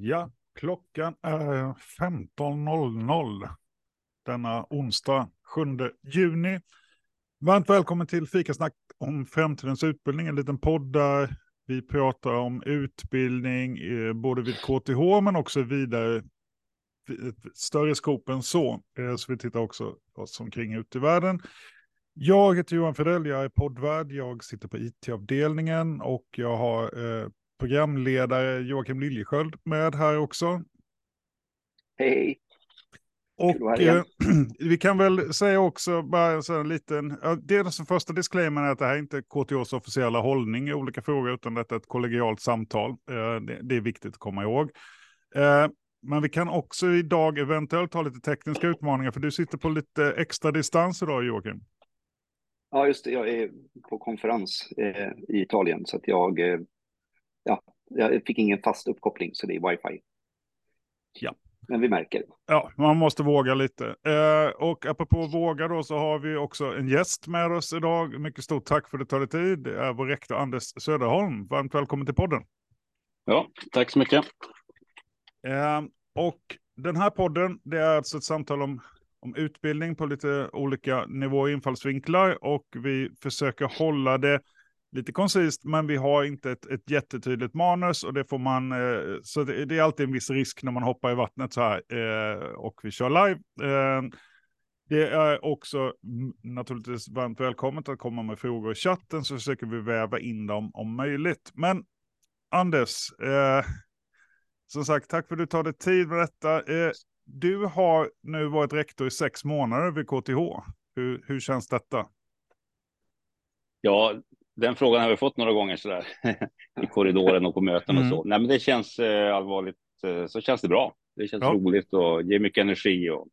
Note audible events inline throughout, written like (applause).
Ja, klockan är 15.00 denna onsdag 7 juni. Varmt välkommen till Fikasnack om framtidens utbildning, en liten podd där vi pratar om utbildning eh, både vid KTH men också vidare eh, större skop än så. Eh, så vi tittar också oss omkring ute i världen. Jag heter Johan Fredell, jag är poddvärd, jag sitter på it-avdelningen och jag har eh, programledare Joakim Liljesköld med här också. Hej. Och eh, (clears throat) vi kan väl säga också, bara så en liten, det är den första disclaimern är att det här är inte KTHs officiella hållning i olika frågor, utan detta är ett kollegialt samtal. Eh, det, det, är viktigt att komma ihåg. Eh, men vi kan också idag eventuellt ha lite tekniska utmaningar, för du sitter på lite extra distans idag Joakim. Ja, just det. Jag är på konferens eh, i Italien, så att jag eh, ja, jag fick ingen fast uppkoppling så det är wifi. Ja. Men vi märker. Ja, man måste våga lite. Eh, och apropå våga då så har vi också en gäst med oss idag. Mycket stort tack för att det tar tid. Det är vår rektor Anders Söderholm. Varmt välkommen till podden. Ja, tack så mycket. Eh, och den här podden, det är alltså ett samtal om, om utbildning på lite olika nivåer och infallsvinklar. Och vi försöker hålla det lite koncist, men vi har inte ett, ett jättetydligt manus och det får man, eh, så det, det, är alltid en viss risk när man hoppar i vattnet så här eh, och vi kör live. Eh, det är också naturligtvis varmt välkommet att komma med frågor i chatten så försöker vi väva in dem om möjligt. Men Anders, eh, som sagt, tack för att du tar dig tid med detta. Eh, du har nu varit rektor i sex månader vid KTH. Hur, hur känns detta? Ja, den frågan har vi fått några gånger sådär (laughs) i korridoren och på möten och så. Mm. Nej, men det känns eh, allvarligt eh, så känns det bra. Det känns ja. roligt och ger mycket energi och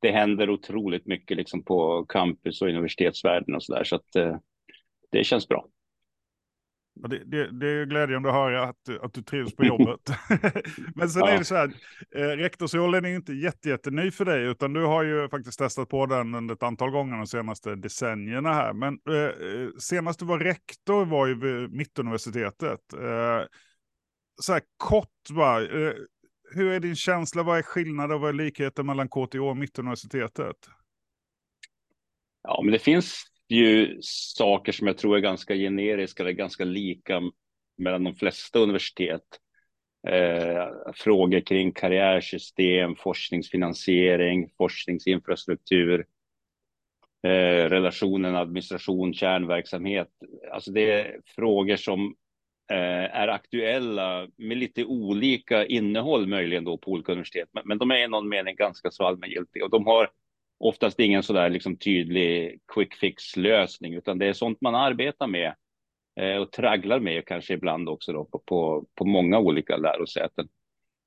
det händer otroligt mycket liksom på campus och universitetsvärlden och så där så att eh, det känns bra. Det, det, det, är glädjande att höra att, att du trivs på jobbet. (laughs) Men sen ja. är det så här, eh, rektorsrollen är inte jätteny jätte för dig, utan du har ju faktiskt testat på den under ett antal gånger de senaste decennierna här. Men eh, eh senast du var rektor var ju vid Mittuniversitetet. Eh, så här kort bara, eh, hur är din känsla, vad är skillnaden och vad är likheten mellan KTH och Mittuniversitetet? Ja, men det finns ju saker som jag tror är ganska generiska eller ganska lika mellan de flesta universitet. Eh, frågor kring karriärsystem, forskningsfinansiering, forskningsinfrastruktur, eh, relationen administration, kärnverksamhet. Alltså det är frågor som eh, är aktuella med lite olika innehåll möjligen då på olika universitet, men, men de är i någon mening ganska så allmängiltiga och de har oftast ingen sådär liksom tydlig quick fix lösning, utan det är sånt man arbetar med eh, och tragglar med kanske ibland också då på, på, på många olika lärosäten.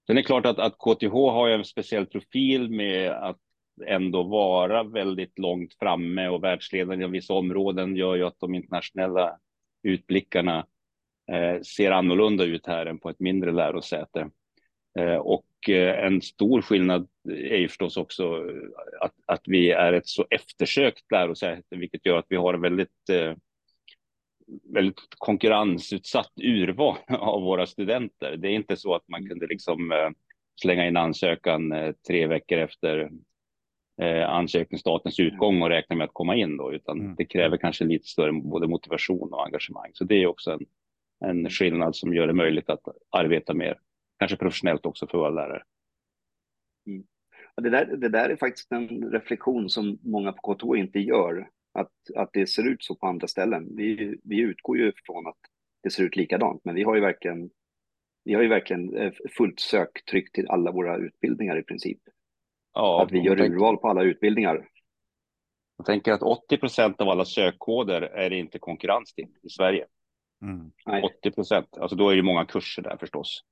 Sen är det klart att, att KTH har en speciell profil med att ändå vara väldigt långt framme och världsledande inom vissa områden gör ju att de internationella utblickarna eh, ser annorlunda ut här än på ett mindre lärosäte. Eh, och eh, en stor skillnad är ju förstås också att, att vi är ett så eftersökt lärosäte, vilket gör att vi har en väldigt, eh, väldigt konkurrensutsatt urval (laughs) av våra studenter. Det är inte så att man kunde liksom slänga in ansökan tre veckor efter ansökningsstatens utgång och räkna med att komma in då, utan mm. det kräver kanske lite större både motivation och engagemang. Så det är också en, en skillnad som gör det möjligt att arbeta mer kanske professionellt också för våra lärare. Mm. Det, där, det där är faktiskt en reflektion som många på KTH inte gör, att, att det ser ut så på andra ställen. Vi, vi utgår ju från att det ser ut likadant, men vi har ju verkligen, vi har ju verkligen eh, fullt söktryck till alla våra utbildningar i princip. Ja, att vi gör tänker, urval på alla utbildningar. Jag tänker att 80 procent av alla sökkoder är det inte konkurrens till i Sverige. Mm. 80 procent, alltså då är det många kurser där förstås.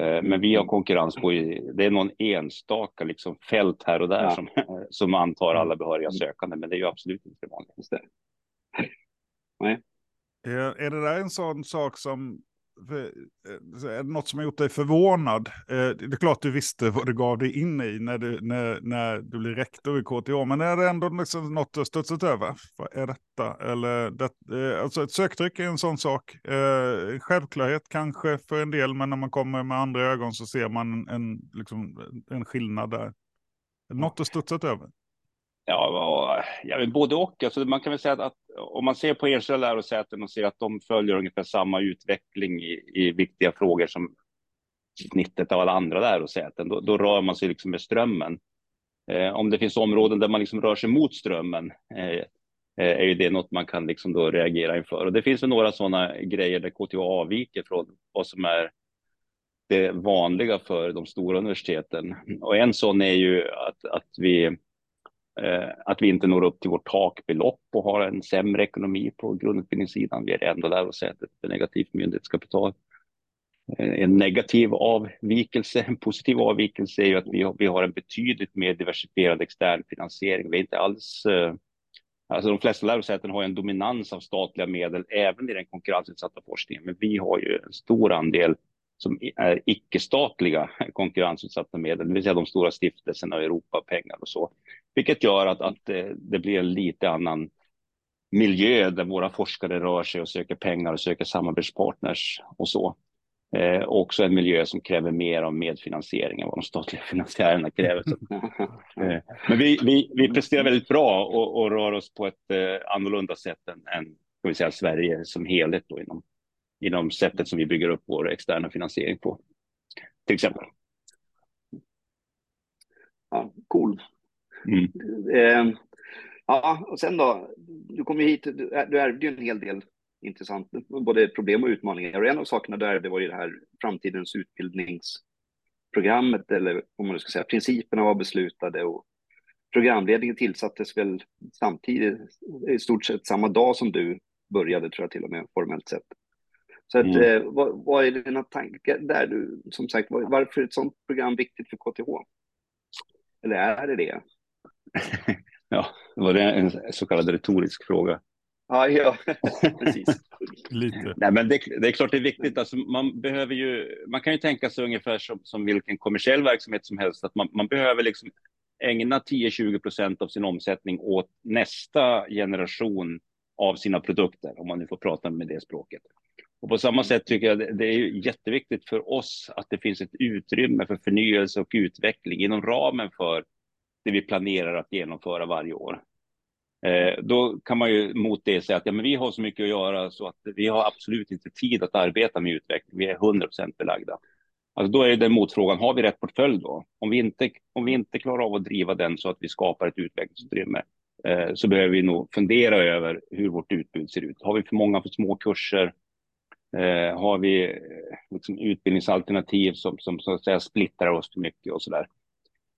Eh, men vi har konkurrens på, det är någon enstaka liksom fält här och där ja. som, (laughs) som antar alla behöriga mm. sökande, men det är ju absolut inte det vanligaste. Nej. Är det där en sån sak som, Eh, något som har gjort dig förvånad? Eh, det är klart du visste vad du gav dig in i när du, när, när du blev rektor i KTH, men är det ändå liksom något du har studsat över? Vad är detta? Eller det, eh, alltså ett söktryck är en sån sak. Självklarhet kanske för en del, men när man kommer med andra ögon så ser man en, liksom, en skillnad där. Något du studsat över? Ja, ja både och. Alltså man kan väl säga att, att om man ser på enskilda lärosäten och ser att de följer ungefär samma utveckling i, i viktiga frågor som snittet av alla andra lärosäten, då, då rör man sig liksom med strömmen. Eh, om det finns områden där man liksom rör sig mot strömmen eh, eh är ju det något man kan liksom då reagera inför. Och det finns väl några sådana grejer där KTH avviker från vad som är det vanliga för de stora universiteten. Och en sån är ju att, att vi Eh, att vi inte når upp till vårt takbelopp och har en sämre ekonomi på grundutbildningssidan. Vi är det enda lärosätet med negativt myndighetskapital. Eh, en negativ avvikelse, en positiv avvikelse är ju att vi har, vi har en betydligt mer diversifierad extern finansiering. Vi är inte alls eh, Alltså de flesta lärosäten har en dominans av statliga medel även i den konkurrensutsatta forskningen, men vi har ju en stor andel som är icke-statliga (laughs) konkurrensutsatta medel, det vill säga de stora stiftelserna och Europapengar och så. Vilket gör att, att det blir en lite annan miljö där våra forskare rör sig och söker pengar och söker samarbetspartners och så. Eh, också en miljö som kräver mer av medfinansiering än vad de statliga (laughs) finansiärerna kräver. (laughs) eh, men vi, vi, vi presterar väldigt bra och, och rör oss på ett eh, annorlunda sätt än, än ska vi säga, Sverige som helhet då inom, inom sättet som vi bygger upp vår externa finansiering på. Till exempel. Ja, cool. Mm. Eh, ja, och sen då, du kom ju hit, du, du ärvde ju en hel del intressant, både problem och utmaningar. Och en av sakerna du ärvde var ju det här framtidens utbildningsprogrammet, eller om man ska säga principerna var beslutade och programledningen tillsattes väl samtidigt, i stort sett samma dag som du började, tror jag till och med, formellt sett. Så att, mm. eh, vad, vad, är dina tankar där? Du, som sagt, varför är ett sådant program viktigt för KTH? Eller är det det? (laughs) ja, var det en så kallad retorisk fråga? Ja, ja (laughs) precis. Lite. Nej, men det, det, är klart det är viktigt. Alltså, man, behöver ju, man kan ju tänka sig ungefär som, som vilken kommersiell verksamhet som helst, att man, man behöver liksom ägna 10-20 procent av sin omsättning åt nästa generation av sina produkter, om man nu får prata med det språket. Och på samma sätt tycker jag det är jätteviktigt för oss att det finns ett utrymme för förnyelse och utveckling inom ramen för det vi planerar att genomföra varje år. Eh, då kan man ju mot det säga att ja, men vi har så mycket att göra så att vi har absolut inte tid att arbeta med utveckling. Vi är 100 procent belagda. Alltså då är den motfrågan, har vi rätt portfölj då? Om vi, inte, om vi inte klarar av att driva den så att vi skapar ett utvecklingsutrymme eh, så behöver vi nog fundera över hur vårt utbud ser ut. Har vi för många för små kurser? Eh, har vi eh, liksom utbildningsalternativ som, som så att säga splittrar oss för mycket och så där.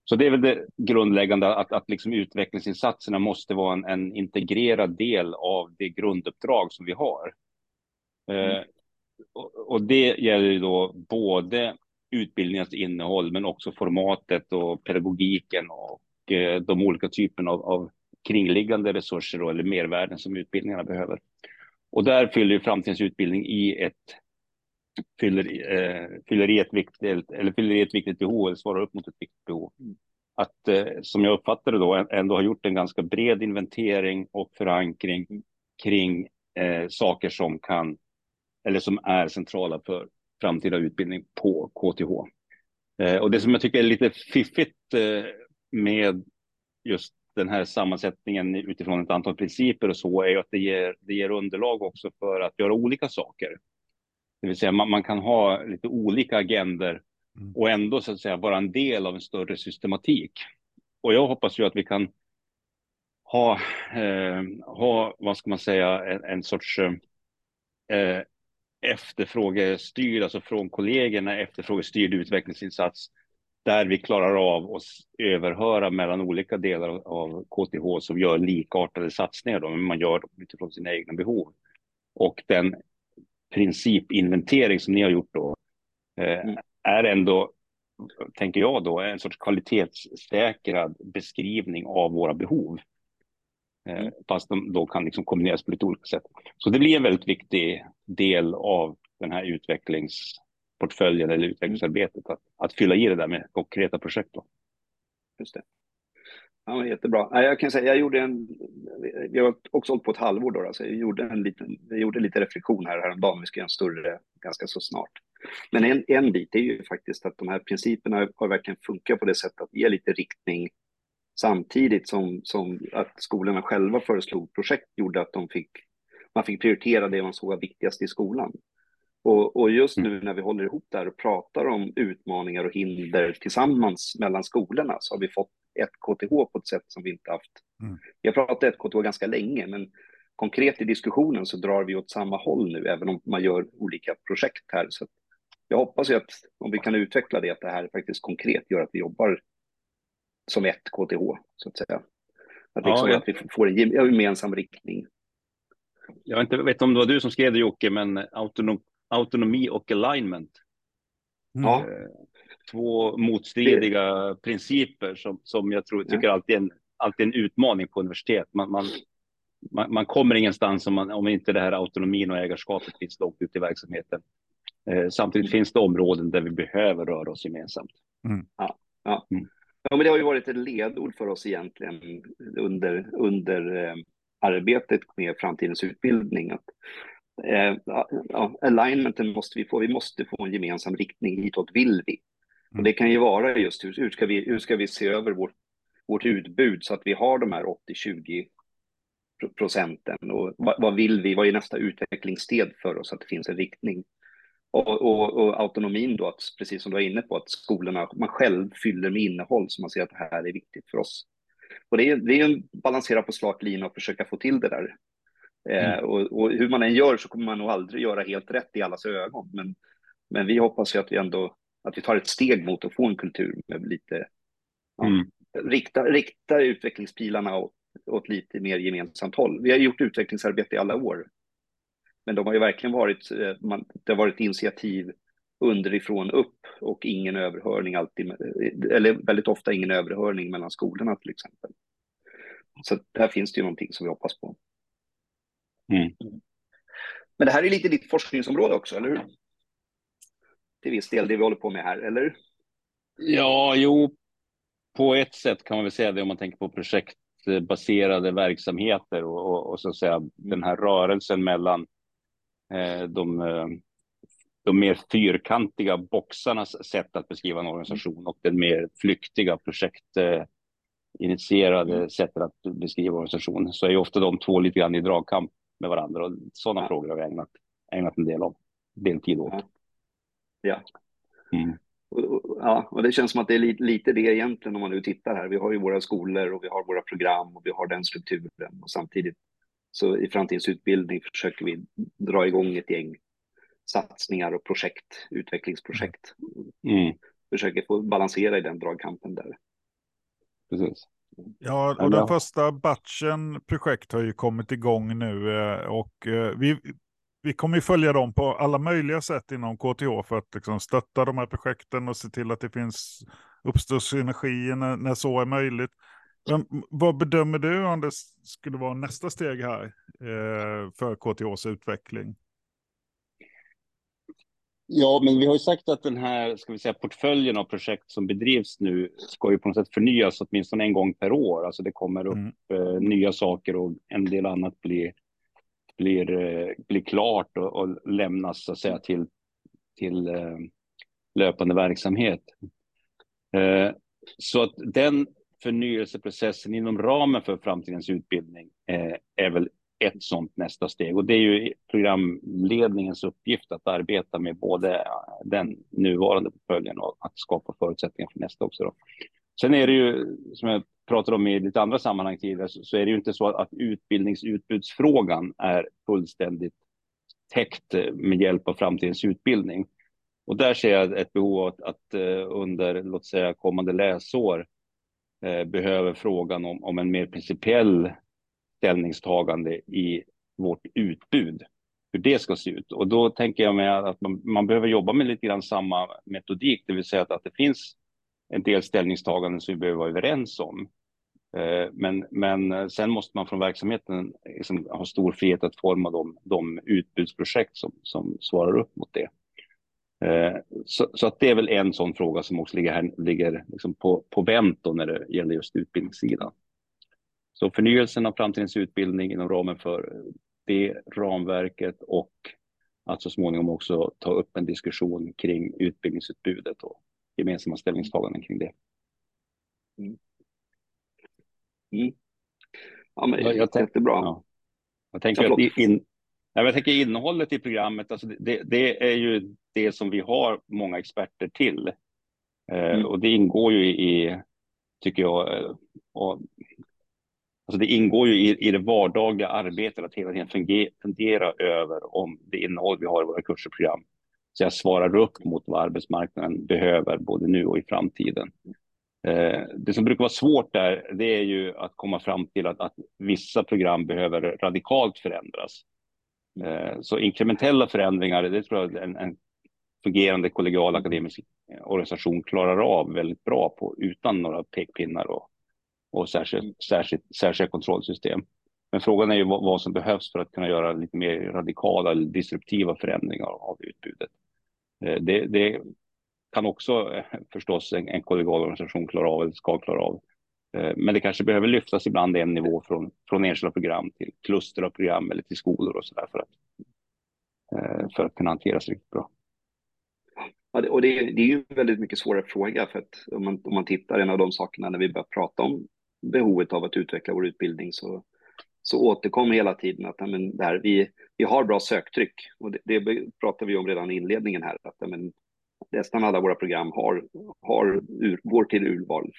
Så det är väl det grundläggande att, att liksom utvecklingsinsatserna måste vara en, en integrerad del av det grunduppdrag som vi har. Eh, mm. och, och, det gäller ju då både utbildningens innehåll men också formatet och pedagogiken och eh, de olika typerna av, av kringliggande resurser då, eller mervärden som utbildningarna behöver. Och där fyller ju framtidens utbildning i ett fyller, eh, fyller, i ett viktigt, eller fyller i ett viktigt behov, eller svarar upp mot ett viktigt behov. Att, eh, som jag uppfattar det då, ändå har gjort en ganska bred inventering och förankring kring eh, saker som kan, eller som är centrala för framtida utbildning på KTH. Eh, och det som jag tycker är lite fiffigt eh, med just den här sammansättningen utifrån ett antal principer och så är ju att det ger, det ger underlag också för att göra olika saker. Det vill säga man, man kan ha lite olika agender mm. och ändå så att säga vara en del av en större systematik. Och jag hoppas ju att vi kan ha, eh, ha vad ska man säga, en, en sorts eh, efterfrågestyrd, alltså från kollegorna efterfrågestyrd utvecklingsinsats där vi klarar av att överhöra mellan olika delar av KTH som gör likartade satsningar, då, men man gör dem utifrån sina egna behov. Och den principinventering som ni har gjort då eh, mm. är ändå, tänker jag då, en sorts kvalitetssäkrad beskrivning av våra behov. Eh, mm. Fast de då kan liksom kombineras på lite olika sätt. Så det blir en väldigt viktig del av den här portföljen eller utvecklingsarbetet att, att fylla i det där med konkreta projekt. Då. Just det. Ja, jättebra. Jag kan säga, jag gjorde en, vi har också hållit på ett halvår då, alltså jag gjorde en liten, jag gjorde lite reflektion här häromdagen, vi ska göra en större ganska så snart. Men en, en bit är ju faktiskt att de här principerna har verkligen funkat på det sättet att ge lite riktning samtidigt som, som att skolorna själva föreslog projekt gjorde att de fick, man fick prioritera det man såg var viktigast i skolan. Och, och just nu mm. när vi håller ihop där och pratar om utmaningar och hinder tillsammans mellan skolorna så har vi fått ett KTH på ett sätt som vi inte haft. Mm. Vi har pratat ett KTH ganska länge, men konkret i diskussionen så drar vi åt samma håll nu, även om man gör olika projekt här. Så jag hoppas ju att om vi kan utveckla det, att det här faktiskt konkret gör att vi jobbar som ett KTH, så att säga. Att, liksom, ja, ja. att vi får en gemensam riktning. Jag vet inte vet om det var du som skrev det Jocke, men autonom, autonomi och alignment. Ja. Eh, två motstridiga det... principer som, som jag tror, tycker alltid, är en, alltid en utmaning på universitet. Man, man, man, man kommer ingenstans om, man, om inte det här autonomin och ägarskapet finns långt ut i verksamheten. Eh, samtidigt mm. finns det områden där vi behöver röra oss gemensamt. Mm. Ja, ja. Mm. ja, men det har ju varit ett ledord för oss egentligen under, under eh, arbetet med framtidens utbildning. Att, eh, ja, alignmenten måste vi få, vi måste få en gemensam riktning, hitåt vill vi. Och mm. det kan ju vara just hur, hur, ska, vi, hur ska vi se över vårt, vårt utbud så att vi har de här 80-20 procenten och vad, vad, vill vi, vad är nästa utvecklingssteg för oss, att det finns en riktning. Och, och, och, autonomin då, att, precis som du var inne på, att skolorna, man själv fyller med innehåll så man ser att det här är viktigt för oss. Och det är, det är en balansera på slak lina och försöka få till det där. Eh, mm. Eh, och, och, hur man än gör så kommer man nog aldrig göra helt rätt i allas ögon. Men, men vi hoppas ju att vi ändå att vi tar ett steg mot att få en kultur med lite, ja, mm. rikta, rikta utvecklingspilarna åt, åt lite mer gemensamt håll. Vi har gjort utvecklingsarbete i alla år, men de har ju verkligen varit, eh, man, det har varit initiativ underifrån upp och ingen överhörning alltid, eller väldigt ofta ingen överhörning mellan skolorna till exempel. Så där finns det ju någonting som vi hoppas på. Mm. Men det här är lite ditt forskningsområde också, eller hur? Till viss del det vi håller på med här, eller? Ja, jo, på ett sätt kan man väl säga det om man tänker på projektbaserade verksamheter och, och, och så att säga den här rörelsen mellan eh, de, eh, de mer fyrkantiga boxarnas sätt att beskriva en organisation och den mer flyktiga projektinitierade mm. sättet att beskriva organisationen så är ju ofta de två lite grann i dragkamp med varandra och sådana ja. frågor har vi ägnat, ägnat en del av deltid åt. Ja. ja. Mm. Ja, och det känns som att det är lite, lite det egentligen om man nu tittar här. Vi har ju våra skolor och vi har våra program och vi har den strukturen och samtidigt så i framtidens utbildning försöker vi dra igång ett gäng satsningar och projekt, utvecklingsprojekt. Mm. Försöker få balansera i den dragkampen där. Precis. Ja, och den första batchen projekt har ju kommit igång nu eh, och eh, vi, vi kommer ju följa dem på alla möjliga sätt inom KTH för att liksom stötta de här projekten och se till att det finns uppstår synergier när, när så är möjligt. Men vad bedömer du om det skulle vara nästa steg här eh, för KTHs utveckling? Ja, men vi har ju sagt att den här ska vi säga, portföljen av projekt som bedrivs nu ska ju på något sätt förnyas åtminstone en gång per år. Alltså det kommer upp mm. eh, nya saker och en del annat blir, blir, eh, blir klart och, och, lämnas så att säga, till, till eh, löpande verksamhet. Eh, så att den förnyelseprocessen inom ramen för framtidens utbildning eh, är väl ett sådant nästa steg. Och det är ju programledningens uppgift att arbeta med både den nuvarande portföljen och att skapa förutsättningar för nästa också. Då. Sen är det ju, som jag pratade om i lite andra sammanhang tidigare, så är det ju inte så att utbildningsutbudsfrågan är fullständigt täckt eh, med hjälp av framtidens utbildning. Och där ser jag ett behov att, att eh, under, låt säga kommande läsår, eh, behöver frågan om, om en mer principiell ställningstagande i vårt utbud, hur det ska se ut. Och då tänker jag mig att man, man behöver jobba med lite grann samma metodik, det vill säga att, att det finns en del ställningstaganden som vi behöver vara överens om. Eh, men, men eh, sen måste man från verksamheten liksom ha stor frihet att forma de, de utbudsprojekt som, som svarar upp mot det. Eh, så, så, att det är väl en sån fråga som också ligger, här, ligger liksom på, på vänt när det gäller just utbildningssidan. Så förnyelsen av framtidens utbildning inom ramen för det ramverket och att så småningom också ta upp en diskussion kring utbildningsutbudet och gemensamma ställningstaganden kring det. Mm. Mm. Ja, men jag, jag jättebra. Ja. Jag tänker att in, jag tänker innehållet i programmet, alltså det, det, är ju det som vi har många experter till. Eh, mm. och det ingår ju i, tycker jag, eh, och, alltså det ingår ju i, i det vardagliga arbetet att hela tiden fundera över om det innehåll vi har i våra kurser och program så jag svarar upp mot vad arbetsmarknaden behöver både nu och i framtiden. Eh, det som brukar vara svårt där, det är ju att komma fram till att, att vissa program behöver radikalt förändras. Eh, så inkrementella förändringar, det tror jag en, en fungerande kollegial akademisk organisation klarar av väldigt bra på utan några pekpinnar och, och särskilt, särskilt, särskilda kontrollsystem. Men frågan är ju vad, vad, som behövs för att kunna göra lite mer radikala eller disruptiva förändringar av utbudet. Eh, det, det kan också eh, förstås en, en kollegial organisation klara av eller ska klara av. Eh, men det kanske behöver lyftas ibland en nivå från, från enskilda program till kluster av program eller till skolor och så där för att, för att kunna hanteras riktigt bra. Ja, och det, det är ju en väldigt mycket svårare fråga för att om man, om man tittar en av de sakerna när vi börjar prata om behovet av att utveckla vår utbildning så, så återkommer hela tiden att men, där, vi, vi har bra söktryck och det, det pratar vi om redan i inledningen här att men, nästan alla våra program har, har ur, går till urval.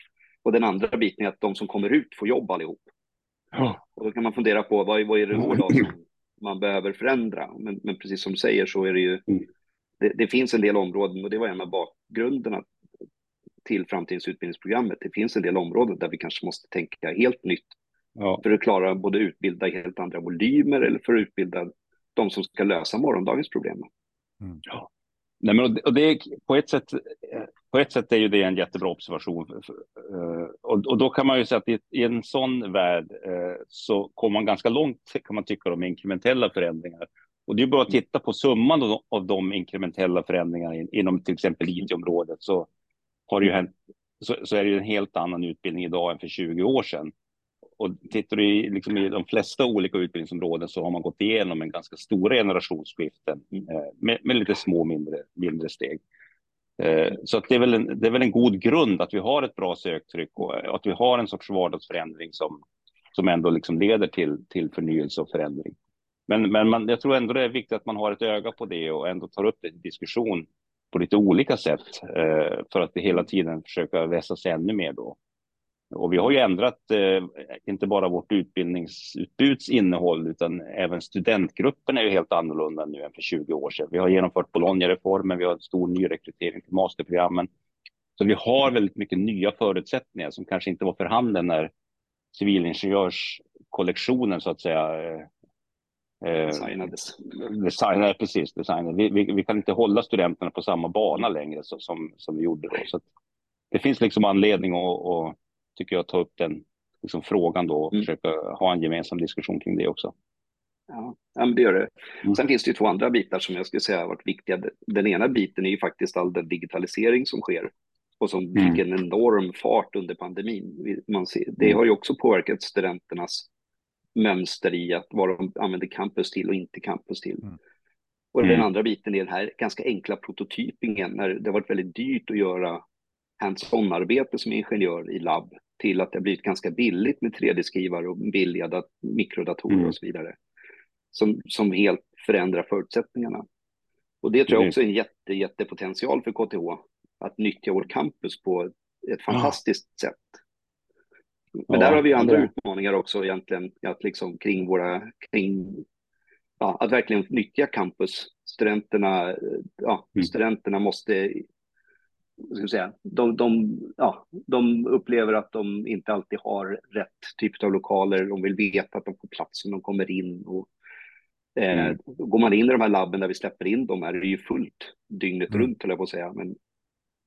Och den andra biten är att de som kommer ut får jobb allihop. Ja. Och då kan man fundera på vad, vad är det då, som man behöver förändra? Men, men, precis som du säger så är det ju, mm. det, det, finns en del områden och det var en av bakgrunderna till framtidens utbildningsprogrammet. Det finns en del områden där vi kanske måste tänka helt nytt ja. för att klara både utbilda helt andra volymer eller för att utbilda de som ska lösa morgondagens problem. Mm. Ja. Nej, men och det, på, ett sätt, på ett sätt är ju det en jättebra observation. Eh, och, och då kan man ju säga att i, i en sån värld eh, så kommer man ganska långt kan man tycka om inkrementella förändringar. Och det är bara att titta på summan av, de inkrementella förändringarna in, inom till exempel IT-området så har det ju hänt, så, så, är det ju en helt annan utbildning idag än för 20 år sedan och tittar du i, liksom i de flesta olika utbildningsområden så har man gått igenom en ganska stora generationsskiften eh, med, med, lite små mindre, mindre steg. Eh, så att det, är väl en, det är väl en god grund att vi har ett bra söktryck och att vi har en sorts vardagsförändring som, som ändå liksom leder till, till förnyelse och förändring. Men, men man, jag tror ändå det är viktigt att man har ett öga på det och ändå tar upp det i diskussion på lite olika sätt eh, för att hela tiden försöka vässa sig ännu mer då. Och vi har ju ändrat eh, inte bara vårt utbildningsutbuds innehåll utan även studentgruppen är ju helt annorlunda nu än för 20 år sedan. Vi har genomfört Bologna-reformen, vi har en stor nyrekrytering till masterprogrammen. Så vi har väldigt mycket nya förutsättningar som kanske inte var för handen när civilingenjörskollektionen så att säga eh designades. Designade, precis, designade. Vi, vi, vi, kan inte hålla studenterna på samma bana längre så, som, som vi gjorde då. Så det finns liksom anledning att, att tycker jag, ta upp den liksom, frågan då och mm. försöka ha en gemensam diskussion kring det också. Ja, ja men det gör det. Mm. Sen finns det ju två andra bitar som jag skulle säga har varit viktiga. Den ena biten är ju faktiskt all den digitalisering som sker och som mm. fick en enorm fart under pandemin. Man ser, det mm. har ju också påverkat studenternas mönster i att vad de använder campus till och inte campus till. Mm. Och den mm. andra biten är den här ganska enkla prototypingen när det har varit väldigt dyrt att göra hands-on-arbete som ingenjör i labb till att det har blivit ganska billigt med 3D-skrivare och billiga mikrodatorer mm. och så vidare. Som, som helt förändrar förutsättningarna. Och det tror jag också är en jätte, jättepotential för KTH, att nyttja vår campus på ett fantastiskt ja. sätt. Men ja, där har vi andra det... utmaningar också egentligen, att liksom kring våra, kring, ja, att verkligen nyttja campus. Studenterna, ja, mm. studenterna måste ska säga, de, de, ja, de upplever att de inte alltid har rätt typ av lokaler. De vill veta att de får plats när de kommer in. Och, eh, mm. Går man in i de här labben där vi släpper in dem är det ju fullt dygnet mm. runt, höll jag på att säga. Men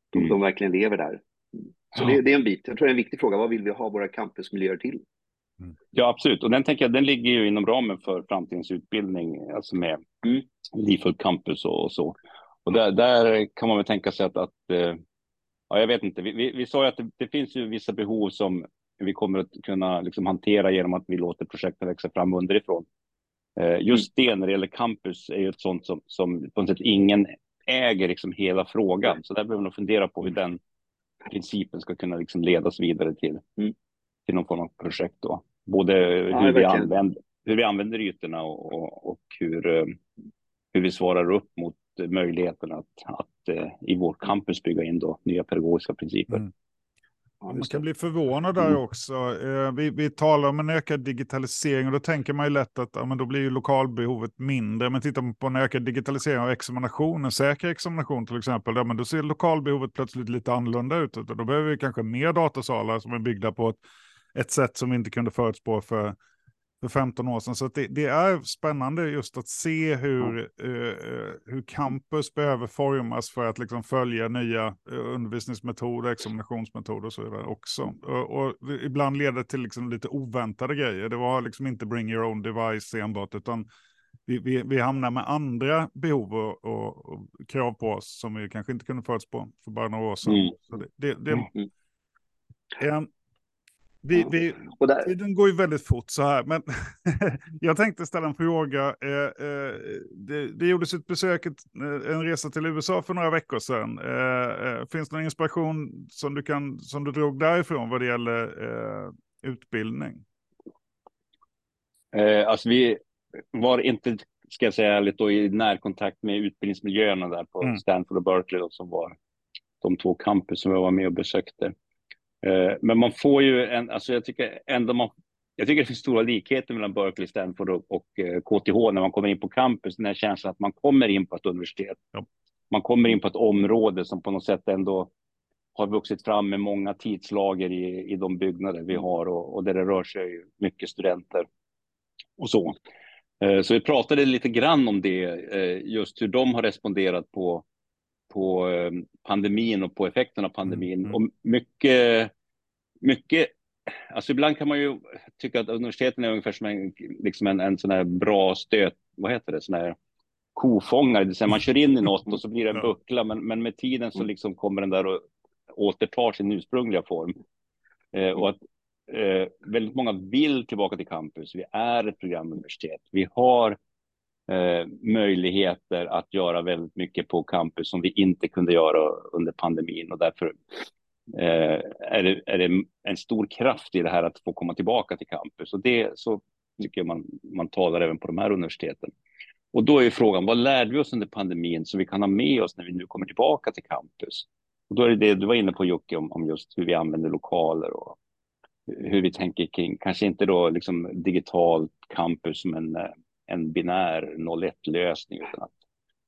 de, mm. de verkligen lever där. Så det, det, är en bit. Jag tror det är en viktig fråga. Vad vill vi ha våra campusmiljöer till? Mm. Ja, absolut. Och den tänker jag, den ligger ju inom ramen för framtidens utbildning, alltså med mm. livfullt campus och, och, så. Och där, där kan man väl tänka sig att, att eh, ja, jag vet inte. Vi, vi, vi sa ju att det, det, finns ju vissa behov som vi kommer att kunna liksom hantera genom att vi låter projekten växa fram underifrån. Eh, just det när det gäller campus är ju ett sånt som, som på något sätt ingen äger liksom hela frågan. Så där behöver man fundera på hur den principen ska kunna liksom ledas vidare till, mm. till någon form av projekt. Då. Både ja, hur, vi använder, hur vi använder ytorna och, och, och hur, eh, hur vi svarar upp mot möjligheten att, att eh, i vårt campus bygga in då nya pedagogiska principer. Mm. Man kan bli förvånad där mm. också. Eh, vi, vi talar om en ökad digitalisering och då tänker man ju lätt att ja, men då blir ju lokalbehovet mindre. Men tittar man på en ökad digitalisering av examination, en säker examination till exempel, ja, men då ser lokalbehovet plötsligt lite annorlunda ut. Då behöver vi kanske mer datasalar som är byggda på ett, ett sätt som vi inte kunde förutspå för för 15 år sedan. Så det, det, är spännande just att se hur, uh, hur campus behöver formas för att liksom följa nya uh, undervisningsmetoder, examinationsmetoder och så vidare också. Och, och ibland leder det till liksom lite oväntade grejer. Det var liksom inte bring your own device enbart, utan vi, vi, vi hamnar med andra behov och, och, och, krav på oss som vi kanske inte kunde förutspå för bara några år sedan. Mm. Så det, det, det mm. um, vi, vi, där... Tiden går ju väldigt fort så här, men (laughs) jag tänkte ställa en fråga. Eh, eh, det, det gjordes ett besök, ett, eh, en resa till USA för några veckor sedan. Eh, eh, finns det någon inspiration som du, kan, som du drog därifrån vad det gäller eh, utbildning? alltså vi var inte, ska jag säga ärligt, då, i närkontakt med utbildningsmiljöerna där på mm. Stanford och Berkeley då, som var de två campus som jag var med och besökte. Eh, men man får ju en, alltså jag tycker ändå man, jag tycker det finns stora likheter mellan Berkeley, Stanford och, och KTH eh, när man kommer in på campus, den här känslan att man kommer in på ett universitet. Ja. Man kommer in på ett område som på något sätt ändå har vuxit fram med många tidslager i, i de byggnader vi har och, och där det rör sig mycket studenter och så. Eh, så vi pratade lite grann om det, just hur de har responderat på på eh, pandemin och på effekten av pandemin. Mm. Och mycket, mycket, alltså ibland kan man ju tycka att universiteten är ungefär som en, liksom en, en sån här bra stöt, vad heter det, sån här kofångare, det vill säga man kör in i något och så blir det en buckla, men, men med tiden så mm. liksom kommer den där och återtar sin ursprungliga form. Eh, och att eh, väldigt många vill tillbaka till campus. Vi är ett programuniversitet. Vi har eh, möjligheter att göra väldigt mycket på campus som vi inte kunde göra under pandemin och därför eh, är, det, är det en stor kraft i det här att få komma tillbaka till campus och det så tycker jag man, man talar även på de här universiteten. Och då är frågan, vad lärde vi oss under pandemin som vi kan ha med oss när vi nu kommer tillbaka till campus? Och då är det det du var inne på Jocke om, om just hur vi använder lokaler och hur vi tänker kring, kanske inte då liksom digitalt campus men eh, en binär 01-lösning, utan att,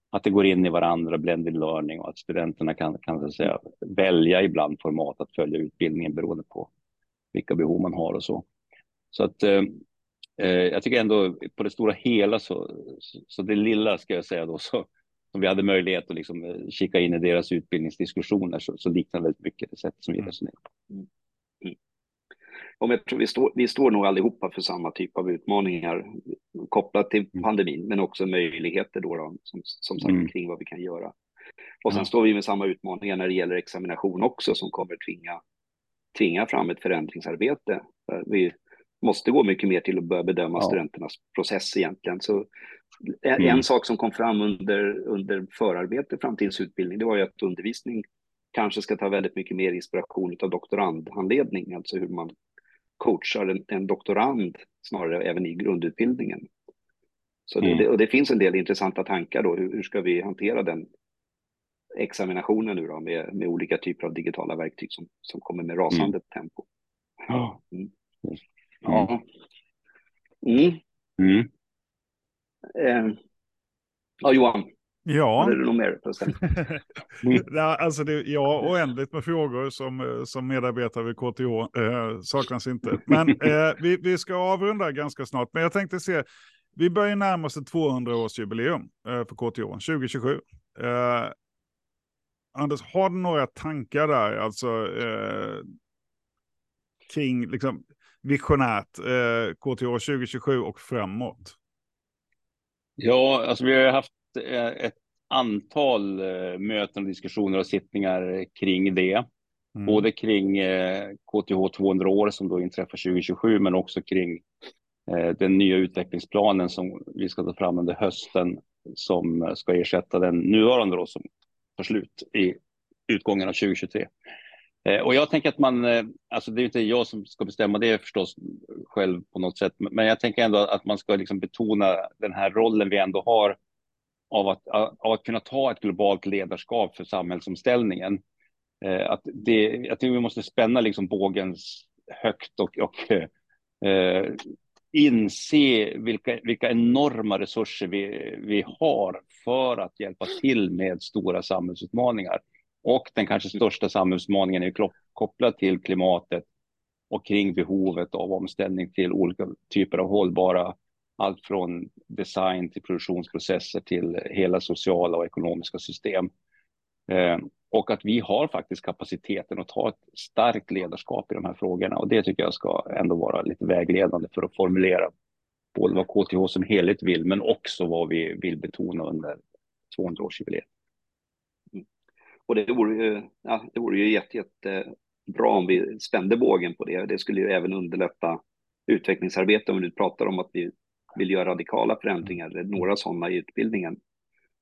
att det går in i varandra, blended learning och att studenterna kan, kan så säga, välja ibland format att följa utbildningen beroende på vilka behov man har och så. Så att eh, eh jag tycker ändå på det stora hela så, så, så det lilla ska jag säga då så som vi hade möjlighet att liksom eh, kika in i deras utbildningsdiskussioner så, så liknar väldigt mycket det sätt som vi resonerar på. Mm om jag tror vi, står, vi står nog allihopa för samma typ av utmaningar kopplat till mm. pandemin, men också möjligheter då, då som, som sagt mm. kring vad vi kan göra. Och sen ja. står vi med samma utmaningar när det gäller examination också, som kommer tvinga, tvinga fram ett förändringsarbete. Vi måste gå mycket mer till att börja bedöma ja. studenternas process egentligen. Så en, mm. sak som kom fram under, under förarbetet fram till utbildning, det var ju att undervisning kanske ska ta väldigt mycket mer inspiration av doktorandhandledning, alltså hur man coachar en, en doktorand snarare även i grundutbildningen. Så mm. det, och det finns en del intressanta tankar då. Hur, hur, ska vi hantera den examinationen nu då med, med olika typer av digitala verktyg som, som kommer med rasande mm. tempo. Mm. Ja. Mm. Mm. Eh, ja, Johan, Ja. Hade du något mer på (laughs) ja, alltså det, ja, oändligt med frågor som, som medarbetare vid KTH eh, saknas inte. Men (laughs) eh, vi, vi ska avrunda ganska snart. Men jag tänkte se, vi börjar närma oss ett 200-årsjubileum eh, för KTH, 2027. Eh, Anders, har du några tankar där, alltså eh, kring liksom, visionärt eh, KTH 2027 och framåt? Ja, alltså vi har haft eh, ett antal eh, möten och diskussioner och sittningar kring det. Mm. Både kring eh, KTH 200 år som då inträffar 2027, men också kring den nya utvecklingsplanen som vi ska ta fram under hösten som ska ersätta den nuvarande då som tar slut i utgången av 2023. Eh, och jag tänker att man, eh, alltså det är inte jag som ska bestämma det förstås själv på något sätt, men jag tänker ändå att man ska liksom betona den här rollen vi ändå har av att, av att kunna ta ett globalt ledarskap för samhällsomställningen. Eh, att det, jag tror vi måste spänna liksom bågen högt och, och eh, inse vilka, vilka enorma resurser vi, vi har för att hjälpa till med stora samhällsutmaningar. Och den kanske största samhällsutmaningen är kopplad till klimatet och kring behovet av omställning till olika typer av hållbara, allt från design till produktionsprocesser till hela sociala och ekonomiska system. Eh, och att vi har faktiskt kapaciteten att ta ett starkt ledarskap i de här frågorna. Och det tycker jag ska ändå vara lite vägledande för att formulera både vad KTH som helhet vill, men också vad vi vill betona under 200-årsjubileet. Mm. Och det vore ju, ja, det vore ju jätte, jättebra om vi spände bågen på det. Det skulle ju även underlätta utvecklingsarbete om vi nu pratar om att vi vill göra radikala förändringar, eller några sådana i utbildningen.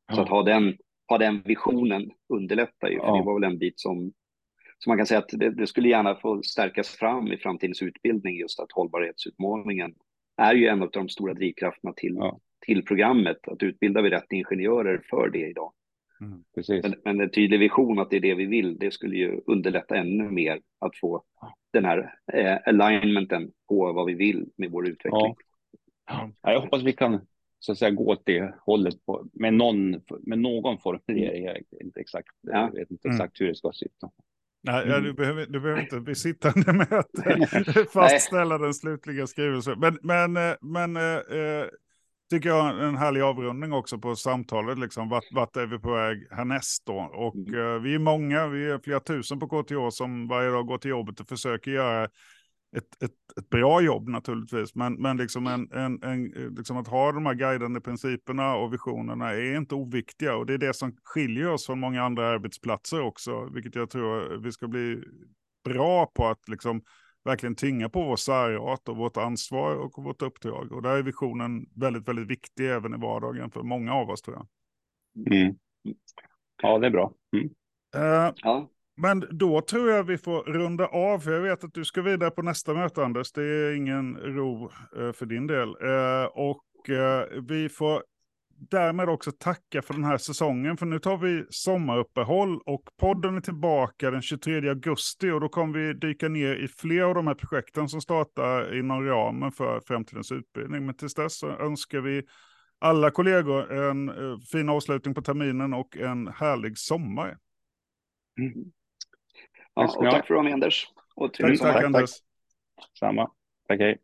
Ja. Så att ha den, ha den visionen underlättar ju, för ja. det var väl en bit som, som man kan säga att det, det, skulle gärna få stärkas fram i framtidens utbildning, just att hållbarhetsutmaningen är ju en av de stora drivkrafterna till, ja. till programmet, att utbilda vi rätt ingenjörer för det idag. Mm, men, men, en tydlig vision att det är det vi vill, det skulle ju underlätta ännu mer att få den här eh, alignmenten på vad vi vill med vår utveckling. Ja. Ja. jag hoppas vi kan så att säga gå åt det hållet på, med, någon, med någon formulering. Jag vet inte exakt, ja. jag vet inte exakt mm. hur det ska se ut. Nej, ja, du, mm. behöver, du behöver inte bli sittande med att (laughs) fastställa den slutliga skrivelsen. Men, men, eh, men eh, tycker jag en härlig avrundning också på samtalet. Liksom, vart, vart är vi på väg härnäst då? Och mm. eh, vi är många, vi är flera tusen på KTH som varje dag går till jobbet och försöker göra ett, ett, ett bra jobb naturligtvis. Men, men liksom, en, en, en, liksom att ha de här guidande principerna och visionerna är inte oviktiga. Och det är det som skiljer oss från många andra arbetsplatser också, vilket jag tror vi ska bli bra på att liksom verkligen tynga på vår särart och vårt ansvar och vårt uppdrag. Och där är visionen väldigt, väldigt viktig även i vardagen för många av oss tror jag. Mm. Ja, det är bra. Mm. Uh, ja. Men då tror jag vi får runda av, för jag vet att du ska vidare på nästa möte, Anders. Det är ingen ro eh, för din del. Eh, och eh, vi får därmed också tacka för den här säsongen. För nu tar vi sommaruppehåll och podden är tillbaka den 23 augusti och då kommer vi dyka ner i fler av de här projekten som startar inom ramen för framtidens utbildning. Men tills dess så önskar vi alla kollegor en fin avslutning på terminen och en härlig sommar. Mm. Ja, och tack för att du var med Anders. Och tack, tack Anders. Samma. Tack, hej.